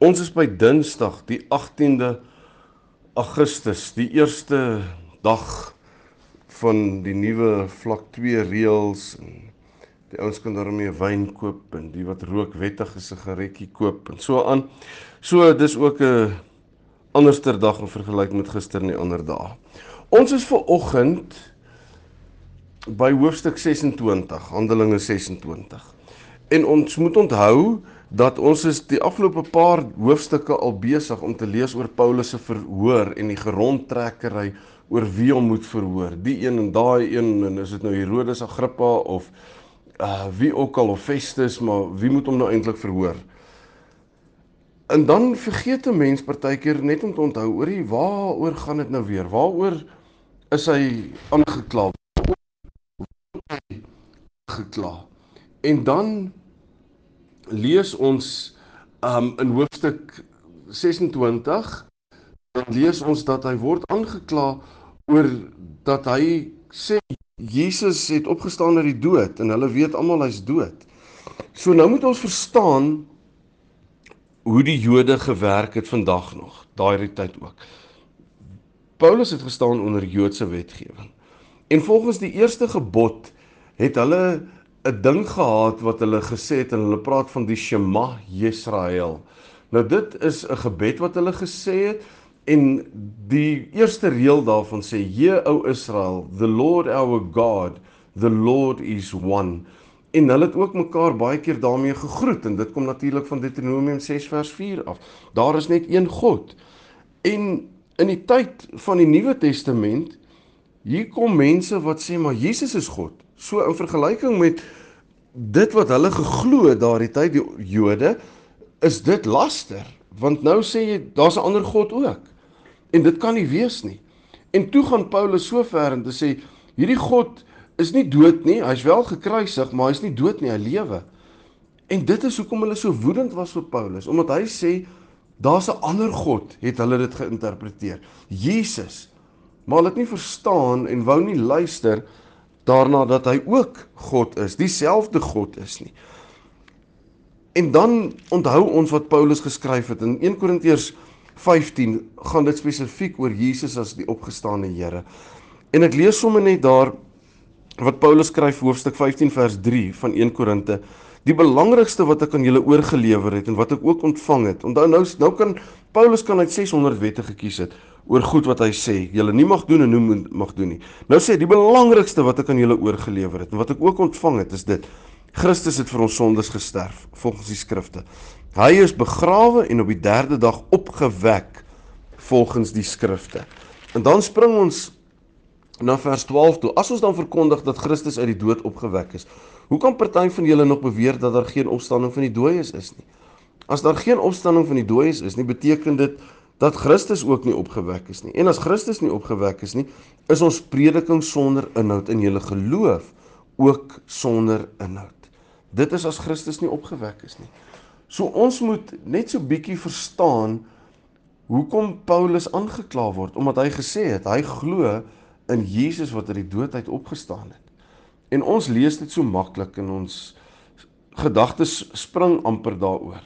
Ons is by Dinsdag, die 18de Augustus, die eerste dag van die nuwe vlak 2 reëls en die ouens kan daarmee wyn koop en die wat rook wettig 'n geretjie koop en so aan. So dis ook 'n anderster dag in vergelyking met gister en die ander dae. Ons is ver oggend by hoofstuk 26, Handelinge 26. En ons moet onthou dat ons is die afgelope paar hoofstukke al besig om te lees oor Paulus se verhoor en die gerondtrekkery oor wie hom moet verhoor. Die een en daai een en is dit nou Herodes Agrippa of uh wie ook al of Festus, maar wie moet hom nou eintlik verhoor? En dan vergeet 'n mens partykeer net om te onthou oor die waaroor gaan dit nou weer? Waaroor is hy aangekla? gekla. En dan lees ons um in hoofstuk 26 dan lees ons dat hy word aangekla oor dat hy sê Jesus het opgestaan uit die dood en hulle weet almal hy's dood. So nou moet ons verstaan hoe die Jode gewerk het vandag nog, daai tyd ook. Paulus het gestaan onder Joodse wetgewing. En volgens die eerste gebod het hulle 'n ding gehad wat hulle gesê het en hulle praat van die Shema Yisrael. Nou dit is 'n gebed wat hulle gesê het en die eerste reël daarvan sê: "He o Israel, the Lord our God, the Lord is one." En hulle het ook mekaar baie keer daarmee gegroet en dit kom natuurlik van Deuteronomium 6 vers 4 af. Daar is net een God. En in die tyd van die Nuwe Testament hier kom mense wat sê maar Jesus is God. So in vergelyking met dit wat hulle geglo het daardie tyd die Jode is dit laster want nou sê jy daar's 'n ander god ook. En dit kan nie wees nie. En toe gaan Paulus so ver en te sê hierdie god is nie dood nie, hy's wel gekruisig, maar hy's nie dood nie, hy lewe. En dit is hoekom hulle so woedend was op Paulus, omdat hy sê daar's 'n ander god, het hulle dit geïnterpreteer. Jesus. Maar hulle het nie verstaan en wou nie luister daarna dat hy ook God is, dieselfde God is nie. En dan onthou ons wat Paulus geskryf het in 1 Korintiërs 15 gaan dit spesifiek oor Jesus as die opgestane Here. En ek lees sommer net daar wat Paulus skryf hoofstuk 15 vers 3 van 1 Korinte. Die belangrikste wat ek aan julle oorgelewer het en wat ek ook ontvang het. Onthou nou nou kan Paulus kan uit 600 wette gekies het oor goed wat hy sê, julle nie mag doen en hoe mag doen nie. Nou sê die belangrikste wat ek aan julle oorgelewer het en wat ek ook ontvang het is dit. Christus het vir ons sondes gesterf volgens die skrifte. Hy is begrawe en op die 3de dag opgewek volgens die skrifte. En dan spring ons na vers 12 toe. As ons dan verkondig dat Christus uit die dood opgewek is, hoe kan party van julle nog beweer dat daar geen opstanding van die dooies is nie? As daar geen opstanding van die dooies is nie, beteken dit dat Christus ook nie opgewek is nie. En as Christus nie opgewek is nie, is ons prediking sonder inhoud en julle geloof ook sonder inhoud. Dit is as Christus nie opgewek is nie. So ons moet net so bietjie verstaan hoekom Paulus aangekla word omdat hy gesê het hy glo in Jesus wat uit die dood uit opgestaan het. En ons lees dit so maklik en ons gedagtes spring amper daaroor.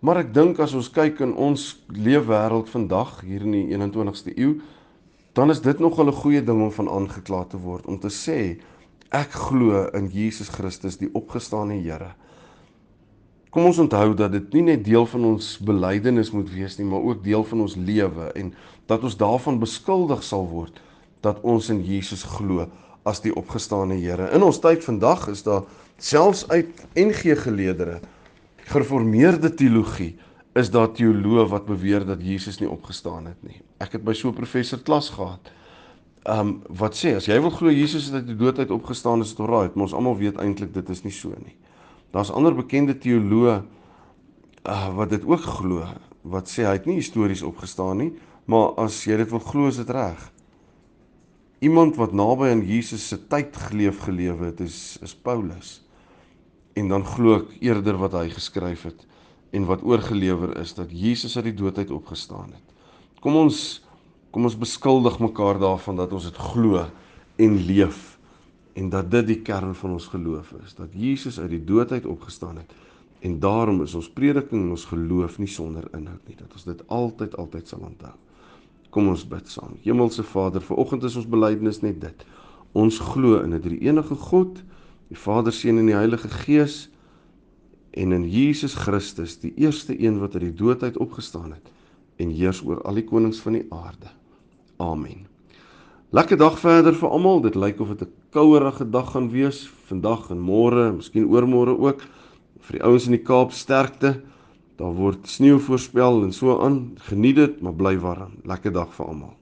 Maar ek dink as ons kyk in ons leefwêreld vandag hier in die 21ste eeu, dan is dit nogal 'n goeie ding om van aangekla te word om te sê ek glo in Jesus Christus die opgestane Here. Kom ons onthou dat dit nie net deel van ons belydenis moet wees nie, maar ook deel van ons lewe en dat ons daarvan beskuldig sal word dat ons in Jesus glo as die opgestane Here. In ons tyd vandag is daar selfs uit NG geleedere gereformeerde teologie is daar teoloë wat beweer dat Jesus nie opgestaan het nie. Ek het by so 'n professor klas gehad. Um wat sê as jy wil glo Jesus het uit die dood uit opgestaan is dit alraai, maar ons almal weet eintlik dit is nie so nie. Daar's ander bekende teoloë uh wat dit ook glo wat sê hy het nie histories opgestaan nie, maar as jy dit wil glo is dit reg. Iemand wat naby aan Jesus se tyd geleef gelewe het is is Paulus. En dan glo ek eerder wat hy geskryf het en wat oorgelewer is dat Jesus uit die dood uit opgestaan het. Kom ons kom ons beskuldig mekaar daarvan dat ons dit glo en leef en dat dit die kern van ons geloof is dat Jesus uit die dood uit opgestaan het en daarom is ons prediking en ons geloof nie sonder inhoud nie dat ons dit altyd altyd sal onthou kom ons bid saam Hemelse Vader vanoggend is ons belydenis net dit ons glo in 'n drie-enige God die Vader seun en die Heilige Gees en in Jesus Christus die eerste een wat uit die dood uit opgestaan het en heers oor al die konings van die aarde amen Lekker dag verder vir almal. Dit lyk of dit 'n kouerige dag gaan wees vandag en môre, miskien oormôre ook. Vir die ouens in die Kaap sterkte. Daar word sneeu voorspel en so aan. Geniet dit, maar bly warm. Lekker dag vir almal.